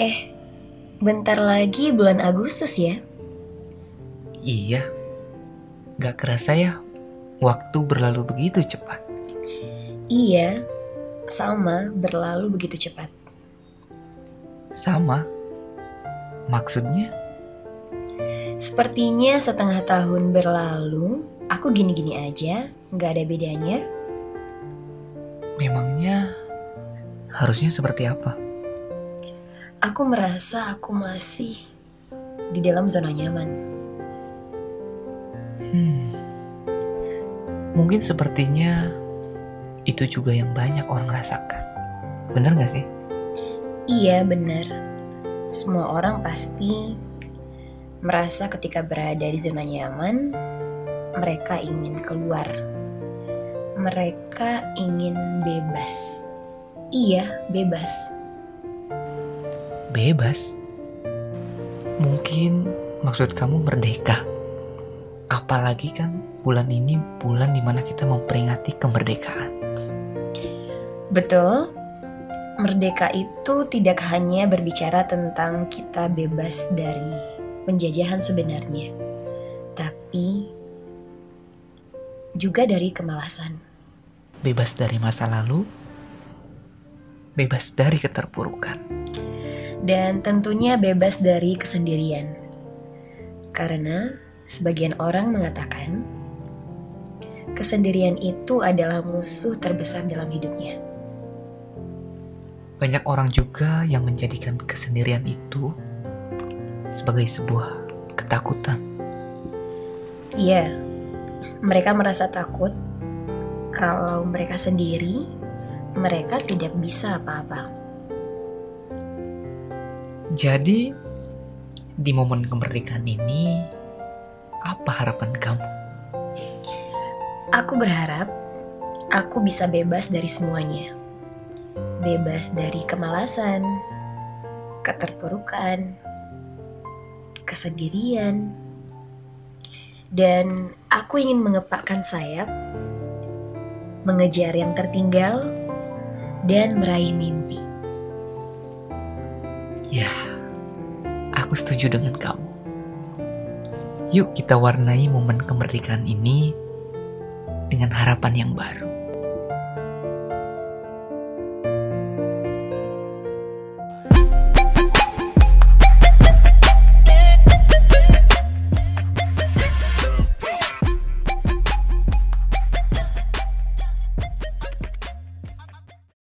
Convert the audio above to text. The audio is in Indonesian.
Eh, bentar lagi bulan Agustus ya? Iya, gak kerasa ya, waktu berlalu begitu cepat. Iya, sama berlalu begitu cepat. Sama, maksudnya? Sepertinya setengah tahun berlalu, aku gini-gini aja, gak ada bedanya. Memangnya harusnya seperti apa? Aku merasa aku masih di dalam zona nyaman. Hmm, mungkin sepertinya itu juga yang banyak orang rasakan. Bener gak sih? Iya, benar. Semua orang pasti merasa ketika berada di zona nyaman, mereka ingin keluar. Mereka ingin bebas. Iya, bebas. Bebas? Mungkin maksud kamu merdeka. Apalagi kan bulan ini bulan di mana kita memperingati kemerdekaan. Betul, merdeka itu tidak hanya berbicara tentang kita bebas dari penjajahan sebenarnya, tapi juga dari kemalasan. Bebas dari masa lalu, bebas dari keterpurukan. Dan tentunya bebas dari kesendirian. Karena sebagian orang mengatakan kesendirian itu adalah musuh terbesar dalam hidupnya. Banyak orang juga yang menjadikan kesendirian itu sebagai sebuah ketakutan. Iya, mereka merasa takut kalau mereka sendiri, mereka tidak bisa apa-apa. Jadi, di momen kemerdekaan ini, apa harapan kamu? Aku berharap aku bisa bebas dari semuanya. Bebas dari kemalasan, keterpurukan, kesendirian, dan aku ingin mengepakkan sayap, mengejar yang tertinggal, dan meraih mimpi. Ya, aku setuju dengan kamu. Yuk kita warnai momen kemerdekaan ini dengan harapan yang baru.